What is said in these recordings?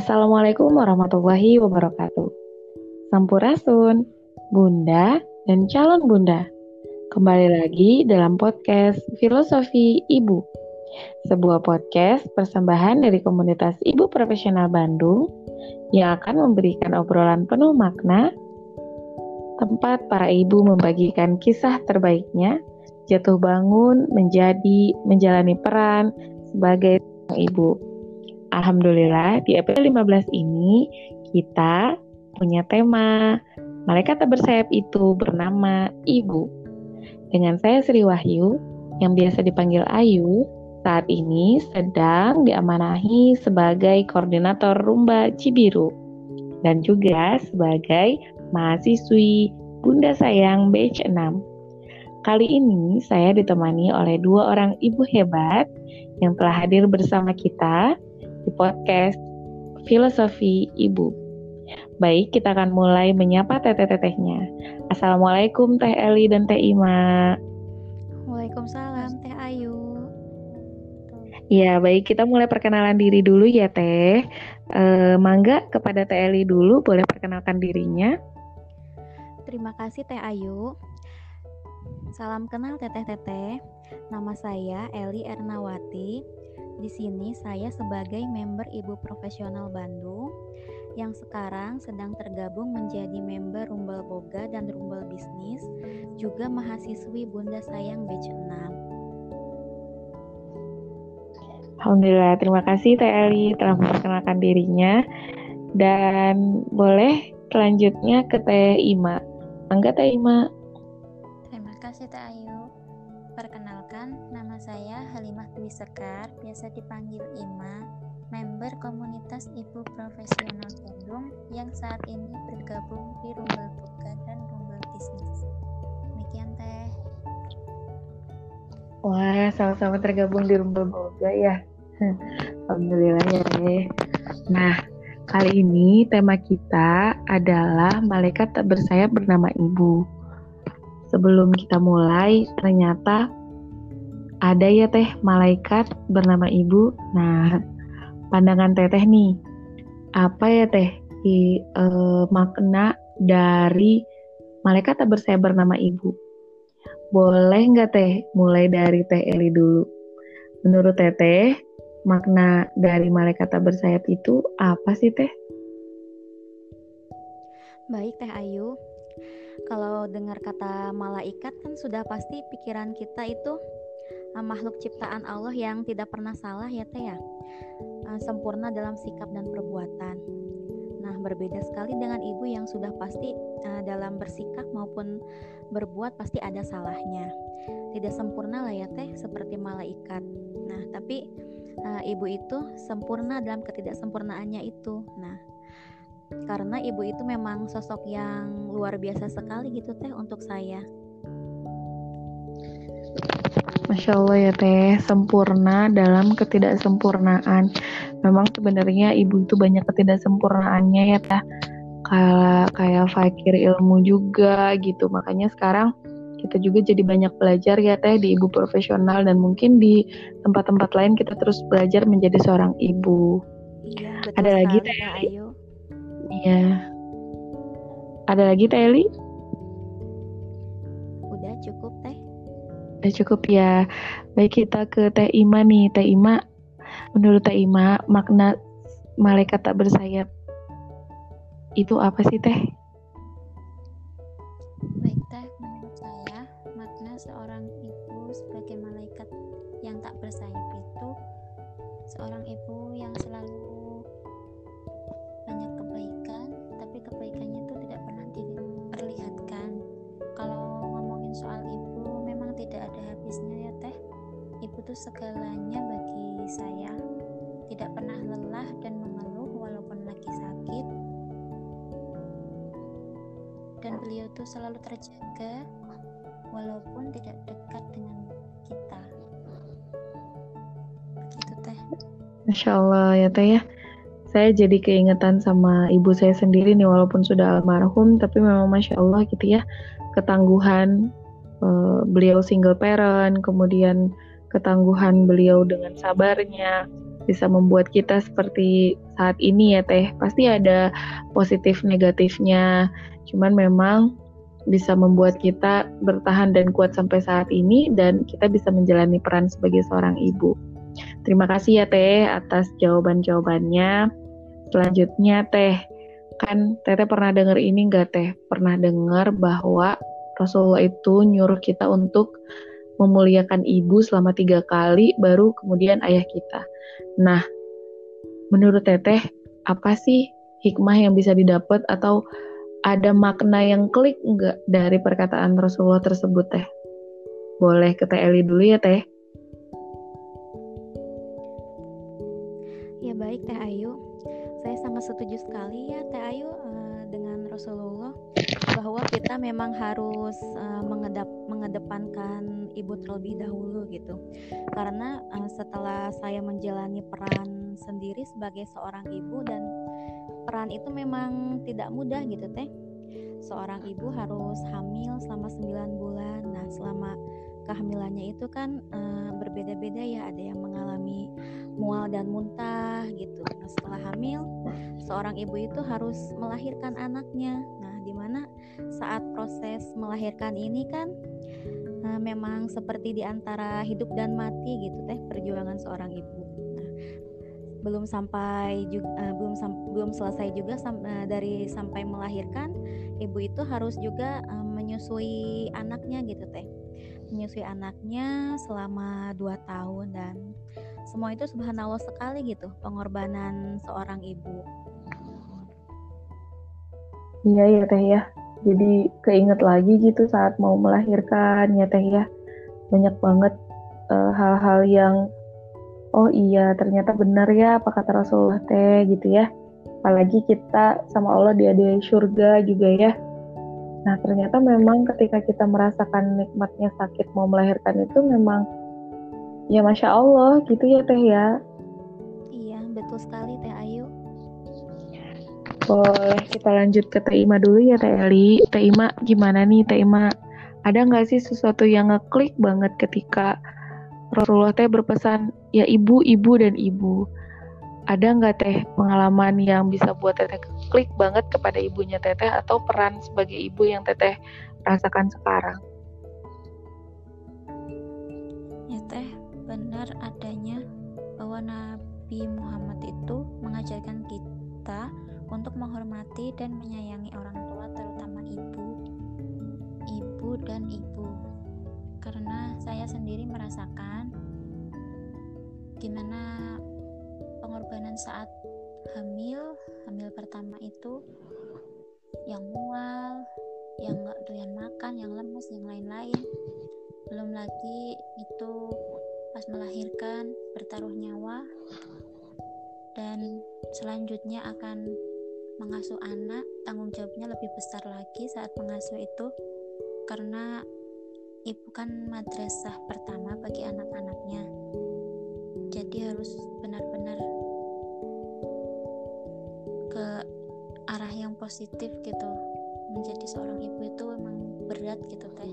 Assalamualaikum warahmatullahi wabarakatuh. Sampurasun, Bunda dan calon Bunda. Kembali lagi dalam podcast Filosofi Ibu. Sebuah podcast persembahan dari komunitas Ibu Profesional Bandung yang akan memberikan obrolan penuh makna tempat para ibu membagikan kisah terbaiknya, jatuh bangun, menjadi, menjalani peran sebagai ibu Alhamdulillah di episode 15 ini kita punya tema Malaikat tak bersayap itu bernama Ibu. Dengan saya Sri Wahyu yang biasa dipanggil Ayu, saat ini sedang diamanahi sebagai koordinator Rumba Cibiru dan juga sebagai mahasiswi Bunda Sayang Batch 6. Kali ini saya ditemani oleh dua orang ibu hebat yang telah hadir bersama kita di podcast Filosofi Ibu. Baik, kita akan mulai menyapa teteh-tetehnya. Assalamualaikum Teh Eli dan Teh Ima. Waalaikumsalam Teh Ayu. Ya, baik kita mulai perkenalan diri dulu ya Teh. E, mangga kepada Teh Eli dulu, boleh perkenalkan dirinya. Terima kasih Teh Ayu. Salam kenal teteh-teteh. Nama saya Eli Ernawati di sini saya sebagai member Ibu Profesional Bandung yang sekarang sedang tergabung menjadi member Rumbel Boga dan Rumbel Bisnis, juga mahasiswi Bunda Sayang Batch 6. Alhamdulillah, terima kasih Teh Eli telah memperkenalkan dirinya. Dan boleh selanjutnya ke Teh Ima. Angga Teh Ima. Terima kasih Teh Ayu. Perkenalkan, nama saya Halimah Dwi Sekar, biasa dipanggil Ima, member komunitas Ibu Profesional Bandung yang saat ini bergabung di Rumbel Buka dan Rumbel Bisnis. Demikian Teh. Wah, sama-sama tergabung di Rumbel Boga ya. Alhamdulillah ya Teh. Nah, kali ini tema kita adalah malaikat tak bersayap bernama Ibu sebelum kita mulai ternyata ada ya teh malaikat bernama ibu. Nah, pandangan teteh nih, apa ya teh di uh, makna dari malaikat tak bersayap bernama ibu? Boleh nggak teh mulai dari teh Eli dulu? Menurut teteh, makna dari malaikat tak bersayap itu apa sih teh? Baik teh Ayu, kalau dengar kata malaikat kan sudah pasti pikiran kita itu uh, makhluk ciptaan Allah yang tidak pernah salah ya teh ya? Uh, sempurna dalam sikap dan perbuatan. Nah berbeda sekali dengan ibu yang sudah pasti uh, dalam bersikap maupun berbuat pasti ada salahnya. Tidak sempurna lah ya teh seperti malaikat. Nah tapi uh, ibu itu sempurna dalam ketidaksempurnaannya itu. Nah karena ibu itu memang sosok yang luar biasa sekali gitu teh untuk saya. Masya Allah ya teh, sempurna dalam ketidaksempurnaan. Memang sebenarnya ibu itu banyak ketidaksempurnaannya ya teh. Kayak kayak fakir ilmu juga gitu. Makanya sekarang kita juga jadi banyak belajar ya teh di ibu profesional dan mungkin di tempat-tempat lain kita terus belajar menjadi seorang ibu. Iya, betul Ada lagi teh Ayu. Iya. Ada lagi Teh Eli? Udah cukup Teh. Udah cukup ya. Baik kita ke Teh Ima nih. Teh Ima, menurut Teh Ima makna malaikat tak bersayap itu apa sih Teh? Itu segalanya bagi saya. Tidak pernah lelah dan mengeluh walaupun lagi sakit. Dan beliau itu selalu terjaga walaupun tidak dekat dengan kita. Begitu teh. Masya Allah ya teh ya. Saya jadi keingetan sama ibu saya sendiri nih walaupun sudah almarhum tapi memang Masya Allah gitu ya ketangguhan uh, beliau single parent kemudian ketangguhan beliau dengan sabarnya bisa membuat kita seperti saat ini ya Teh. Pasti ada positif negatifnya. Cuman memang bisa membuat kita bertahan dan kuat sampai saat ini dan kita bisa menjalani peran sebagai seorang ibu. Terima kasih ya Teh atas jawaban-jawabannya. Selanjutnya Teh, kan Teteh pernah dengar ini nggak Teh? Pernah dengar bahwa Rasulullah itu nyuruh kita untuk memuliakan ibu selama tiga kali, baru kemudian ayah kita. Nah, menurut Teteh, apa sih hikmah yang bisa didapat atau ada makna yang klik nggak dari perkataan Rasulullah tersebut Teh? Boleh ke Teh Eli dulu ya Teh. Ya baik Teh Ayu, saya sangat setuju sekali ya Teh Ayu uh, dengan Rasulullah bahwa kita memang harus uh, mengedap mengedepankan ibu terlebih dahulu gitu. Karena uh, setelah saya menjalani peran sendiri sebagai seorang ibu dan peran itu memang tidak mudah gitu teh. Seorang ibu harus hamil selama 9 bulan. Nah selama kehamilannya itu kan uh, berbeda-beda ya. Ada yang mengalami mual dan muntah gitu. Nah setelah hamil seorang ibu itu harus melahirkan anaknya saat proses melahirkan ini kan uh, memang seperti di antara hidup dan mati gitu teh perjuangan seorang ibu. Nah, belum sampai juga uh, belum sam belum selesai juga sam uh, dari sampai melahirkan ibu itu harus juga uh, menyusui anaknya gitu teh. Menyusui anaknya selama dua tahun dan semua itu subhanallah sekali gitu pengorbanan seorang ibu. Iya ya teh ya jadi keinget lagi gitu saat mau melahirkan ya teh ya. Banyak banget eh, hal-hal uh, yang oh iya ternyata benar ya apa kata Rasulullah teh gitu ya. Apalagi kita sama Allah di ada surga juga ya. Nah ternyata memang ketika kita merasakan nikmatnya sakit mau melahirkan itu memang ya masya Allah gitu ya teh ya. Iya betul sekali teh Ayu boleh kita lanjut ke Teh Ima dulu ya Teh Eli. Teh Ima gimana nih Teh Ima? Ada nggak sih sesuatu yang ngeklik banget ketika Rasulullah Teh berpesan ya ibu, ibu dan ibu. Ada nggak Teh pengalaman yang bisa buat Teteh klik banget kepada ibunya Teteh atau peran sebagai ibu yang Teteh rasakan sekarang? Ya Teh, benar adanya bahwa Nabi Muhammad itu mengajarkan kita untuk menghormati dan menyayangi orang tua terutama ibu ibu dan ibu. Karena saya sendiri merasakan gimana pengorbanan saat hamil hamil pertama itu yang mual yang nggak doyan makan yang lemes yang lain-lain. Belum lagi itu pas melahirkan bertaruh nyawa dan selanjutnya akan mengasuh anak tanggung jawabnya lebih besar lagi saat mengasuh itu. Karena ibu kan madrasah pertama bagi anak-anaknya. Jadi harus benar-benar ke arah yang positif gitu. Menjadi seorang ibu itu memang berat gitu teh.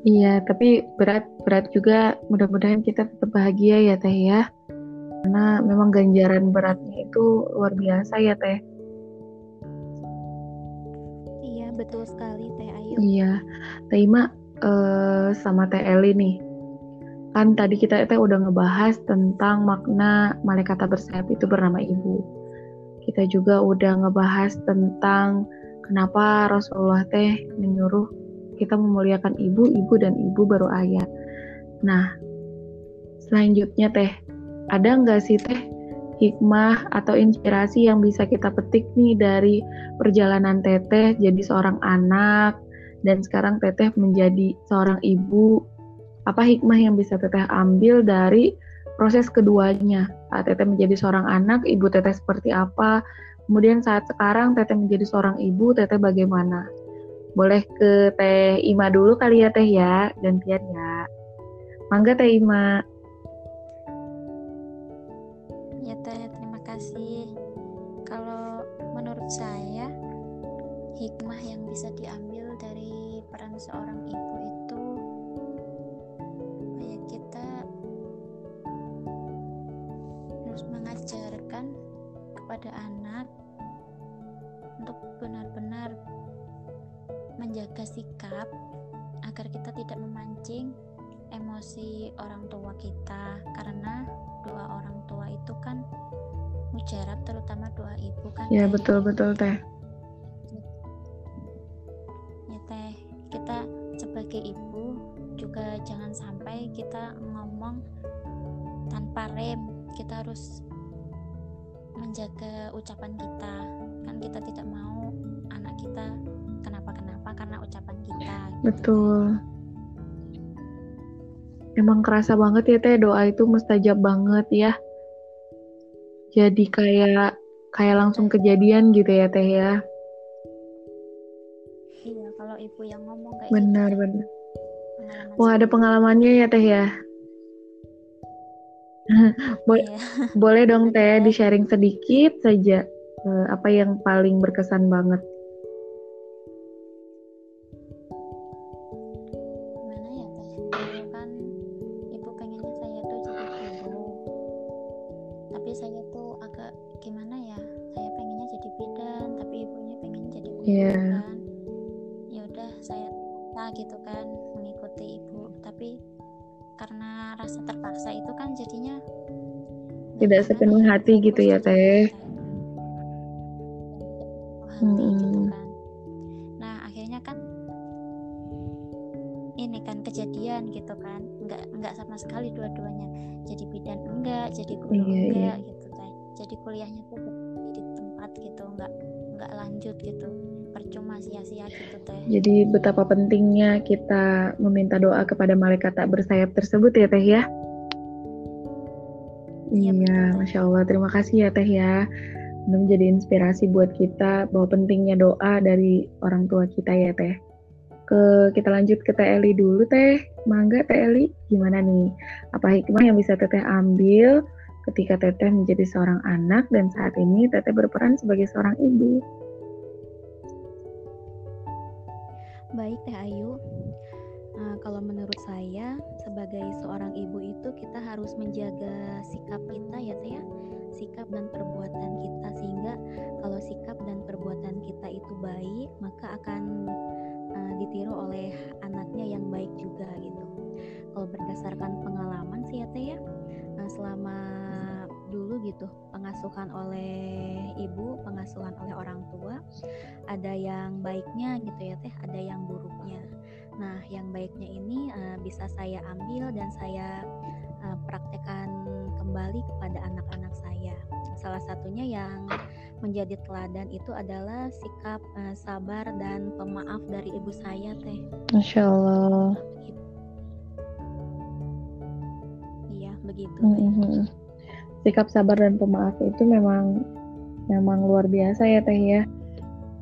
Iya, tapi berat berat juga. Mudah-mudahan kita tetap bahagia ya teh ya. Karena memang ganjaran beratnya itu luar biasa ya teh betul sekali teh Ayu. Iya teh Ima uh, sama teh Eli nih. Kan tadi kita teh udah ngebahas tentang makna malaikat bersayap itu bernama ibu. Kita juga udah ngebahas tentang kenapa Rasulullah teh menyuruh kita memuliakan ibu, ibu dan ibu baru ayah. Nah, selanjutnya teh ada nggak sih teh hikmah atau inspirasi yang bisa kita petik nih dari perjalanan teteh jadi seorang anak dan sekarang teteh menjadi seorang ibu. Apa hikmah yang bisa teteh ambil dari proses keduanya? Saat teteh menjadi seorang anak ibu teteh seperti apa? Kemudian saat sekarang teteh menjadi seorang ibu teteh bagaimana? Boleh ke teh Ima dulu kali ya teh ya. Gantian ya. Mangga teh Ima bisa diambil dari peran seorang ibu itu kayak kita kewajiban kepada anak untuk benar-benar menjaga sikap agar kita tidak memancing emosi orang tua kita. Karena doa orang tua itu kan mujarab terutama doa ibu kan ya betul betul teh. Ya teh. Kita sebagai ibu juga jangan sampai kita ngomong tanpa rem. Kita harus menjaga ucapan kita. Kan kita tidak mau anak kita kenapa-kenapa karena ucapan kita gitu. Emang kerasa banget ya teh. Doa itu mustajab banget ya. Jadi kayak kayak langsung kejadian gitu ya teh ya. Iya kalau ibu yang ngomong kayak benar gitu, benar wah ada pengalamannya ya teh ya. Bo iya. boleh dong teh di sharing sedikit saja uh, apa yang paling berkesan banget yeah. kan. Ya udah saya terpaksa gitu kan mengikuti ibu. Tapi karena rasa terpaksa itu kan jadinya tidak sepenuh hati gitu ya teh betapa pentingnya kita meminta doa kepada malaikat tak bersayap tersebut ya teh ya? Iya, iya masya Allah. Terima kasih ya teh ya. Menjadi inspirasi buat kita bahwa pentingnya doa dari orang tua kita ya teh. Ke kita lanjut ke Teh Eli dulu teh. Mangga Teh Eli gimana nih? Apa hikmah yang bisa teteh ambil ketika teteh menjadi seorang anak dan saat ini teteh berperan sebagai seorang ibu. Baik Teh Ayu, uh, kalau menurut saya sebagai seorang ibu itu kita harus menjaga sikap kita ya Teh ya, sikap dan perbuatan kita sehingga kalau sikap dan perbuatan kita itu baik maka akan uh, ditiru oleh anaknya yang baik juga gitu. Kalau berdasarkan pengalaman sih ya Teh ya, uh, selama dulu gitu pengasuhan oleh ibu pengasuhan oleh orang tua ada yang baiknya gitu ya teh ada yang buruknya. Nah yang baiknya ini uh, bisa saya ambil dan saya uh, praktekkan kembali kepada anak-anak saya. Salah satunya yang menjadi teladan itu adalah sikap uh, sabar dan pemaaf dari ibu saya teh. Masya Allah. Iya begitu. Mm -hmm sikap sabar dan pemaaf itu memang memang luar biasa ya teh ya.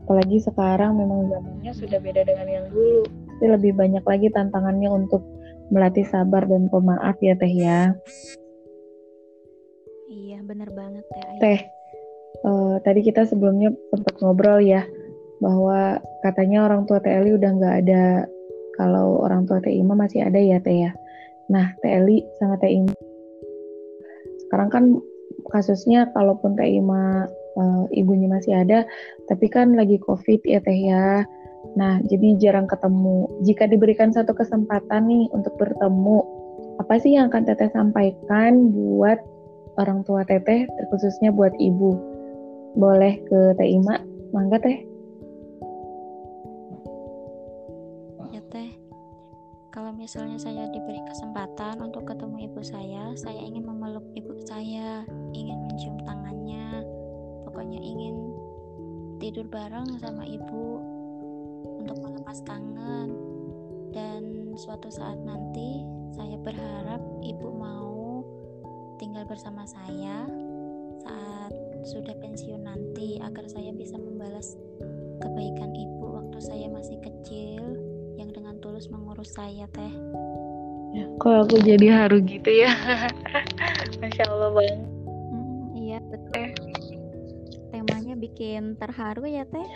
Apalagi sekarang memang zamannya sudah beda dengan yang dulu. Jadi lebih banyak lagi tantangannya untuk melatih sabar dan pemaaf ya teh ya. Iya benar banget teh. Teh uh, tadi kita sebelumnya sempat ngobrol ya bahwa katanya orang tua Teh Eli udah nggak ada. Kalau orang tua Teh Ima masih ada ya Teh ya. Nah Teh Eli sama Teh Ima sekarang kan kasusnya kalaupun Teh Ima uh, ibunya masih ada, tapi kan lagi COVID ya Teh ya. Nah, jadi jarang ketemu. Jika diberikan satu kesempatan nih untuk bertemu, apa sih yang akan Teteh sampaikan buat orang tua Teteh, terkhususnya buat ibu? Boleh ke Teh Ima, mangga Teh. Misalnya saya diberi kesempatan untuk ketemu ibu saya, saya ingin memeluk ibu saya, ingin mencium tangannya, pokoknya ingin tidur bareng sama ibu untuk melepas kangen. Dan suatu saat nanti, saya berharap ibu mau tinggal bersama saya saat sudah pensiun nanti agar saya bisa membalas kebaikan ibu waktu saya masih kecil tulus mengurus saya teh. Ya, kok aku jadi haru gitu ya? Masya allah bang hmm, iya betul. Temanya bikin terharu ya teh?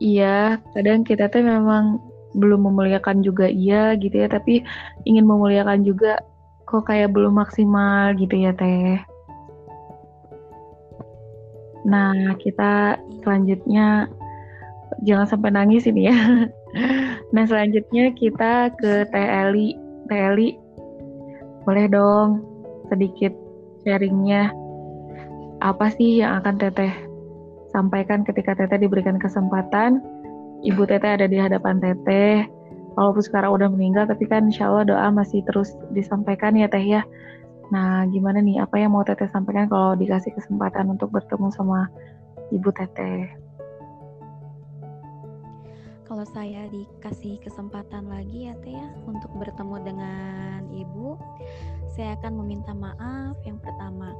Iya kadang kita teh memang belum memuliakan juga iya gitu ya tapi ingin memuliakan juga kok kayak belum maksimal gitu ya teh. Nah, kita selanjutnya jangan sampai nangis ini ya. Nah, selanjutnya kita ke Teh Eli. Teh Eli, boleh dong sedikit sharingnya. Apa sih yang akan Teteh sampaikan ketika Teteh diberikan kesempatan? Ibu Teteh ada di hadapan Teteh. Walaupun sekarang udah meninggal tapi kan insya Allah doa masih terus disampaikan ya Teh ya. Nah gimana nih? Apa yang mau Teteh sampaikan kalau dikasih kesempatan untuk bertemu sama Ibu Teteh kalau saya dikasih kesempatan lagi ya Teh ya untuk bertemu dengan Ibu saya akan meminta maaf yang pertama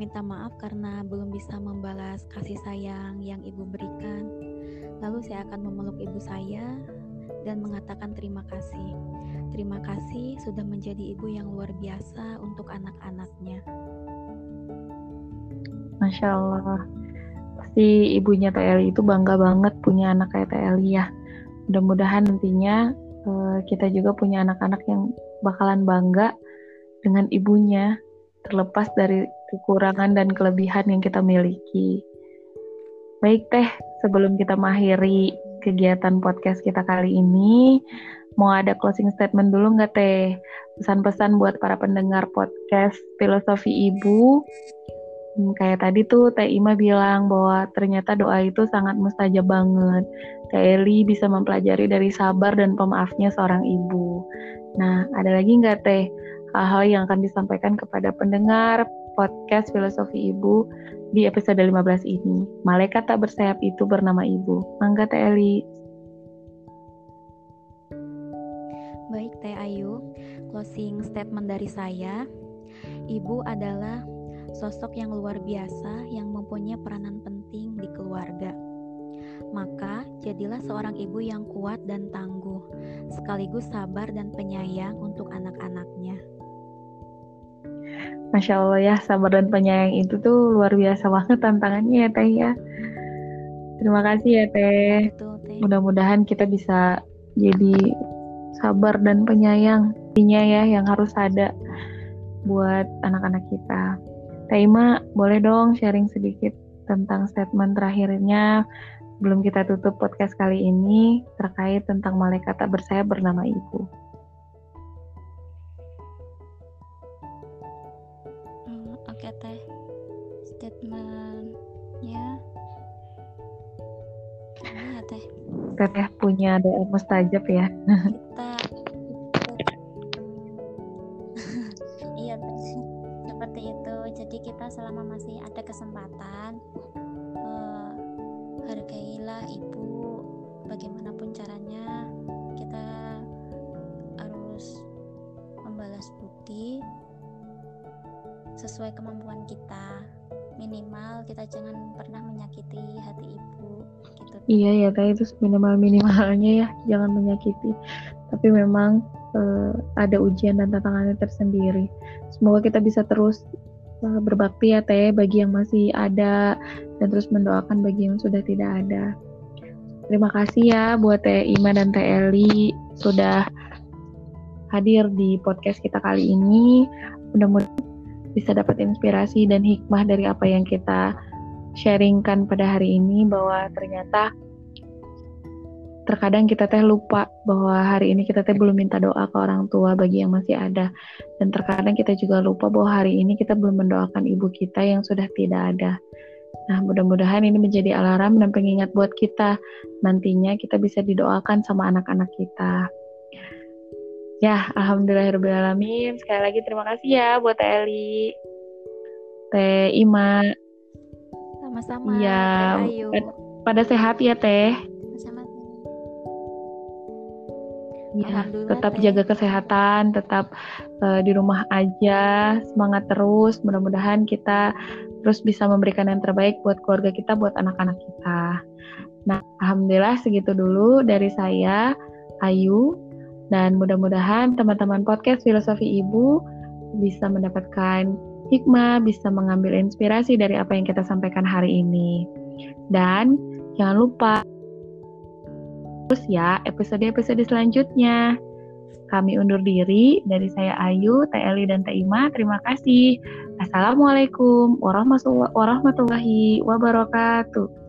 minta maaf karena belum bisa membalas kasih sayang yang ibu berikan. Lalu saya akan memeluk ibu saya dan mengatakan terima kasih. Terima kasih sudah menjadi ibu yang luar biasa untuk anak-anaknya. Masya Allah. Pasti ibunya Teh itu bangga banget punya anak kayak Teh ya. Mudah-mudahan nantinya uh, kita juga punya anak-anak yang bakalan bangga dengan ibunya terlepas dari kekurangan dan kelebihan yang kita miliki. Baik teh, sebelum kita mengakhiri kegiatan podcast kita kali ini, mau ada closing statement dulu nggak teh? Pesan-pesan buat para pendengar podcast Filosofi Ibu. Hmm, kayak tadi tuh Teh Ima bilang bahwa ternyata doa itu sangat mustajab banget. Eli bisa mempelajari dari sabar dan pemaafnya seorang ibu. Nah, ada lagi nggak Teh hal-hal yang akan disampaikan kepada pendengar podcast Filosofi Ibu di episode 15 ini. Malaikat tak bersayap itu bernama Ibu. Mangga Teh Eli. Baik Teh Ayu, closing statement dari saya. Ibu adalah sosok yang luar biasa yang mempunyai peranan penting di keluarga. Maka, jadilah seorang ibu yang kuat dan tangguh, sekaligus sabar dan penyayang untuk anak-anaknya. Masya Allah ya, sabar dan penyayang itu tuh luar biasa banget tantangannya ya Teh ya. Terima kasih ya Teh. Mudah-mudahan kita bisa jadi sabar dan penyayang. Intinya ya yang harus ada buat anak-anak kita. Teh Ima, boleh dong sharing sedikit tentang statement terakhirnya sebelum kita tutup podcast kali ini terkait tentang malaikat tak bersayap bernama Ibu. teteh punya doa mustajab ya minimal kita jangan pernah menyakiti hati ibu gitu. Iya ya kayak itu minimal minimalnya ya jangan menyakiti. Tapi memang uh, ada ujian dan tantangannya tersendiri. Semoga kita bisa terus uh, berbakti ya teh bagi yang masih ada dan terus mendoakan bagi yang sudah tidak ada. Terima kasih ya buat teh Ima dan teh Eli sudah hadir di podcast kita kali ini. Mudah-mudahan bisa dapat inspirasi dan hikmah dari apa yang kita sharingkan pada hari ini bahwa ternyata terkadang kita teh lupa bahwa hari ini kita teh belum minta doa ke orang tua bagi yang masih ada dan terkadang kita juga lupa bahwa hari ini kita belum mendoakan ibu kita yang sudah tidak ada. Nah, mudah-mudahan ini menjadi alarm dan pengingat buat kita nantinya kita bisa didoakan sama anak-anak kita. Ya, alhamdulillahirobbilalamin. Sekali lagi terima kasih ya buat Teh Eli, Teh Ima. Sama-sama. Ya, pada sehat ya Teh. Sama. Ya, tetap teh. jaga kesehatan, tetap uh, di rumah aja, semangat terus. Mudah-mudahan kita terus bisa memberikan yang terbaik buat keluarga kita, buat anak-anak kita. Nah, alhamdulillah segitu dulu dari saya, Ayu. Dan mudah-mudahan teman-teman podcast Filosofi Ibu bisa mendapatkan hikmah, bisa mengambil inspirasi dari apa yang kita sampaikan hari ini. Dan jangan lupa terus ya episode-episode selanjutnya. Kami undur diri dari saya Ayu, Teh dan Teh Ima. Terima kasih. Wassalamualaikum warahmatullahi wabarakatuh.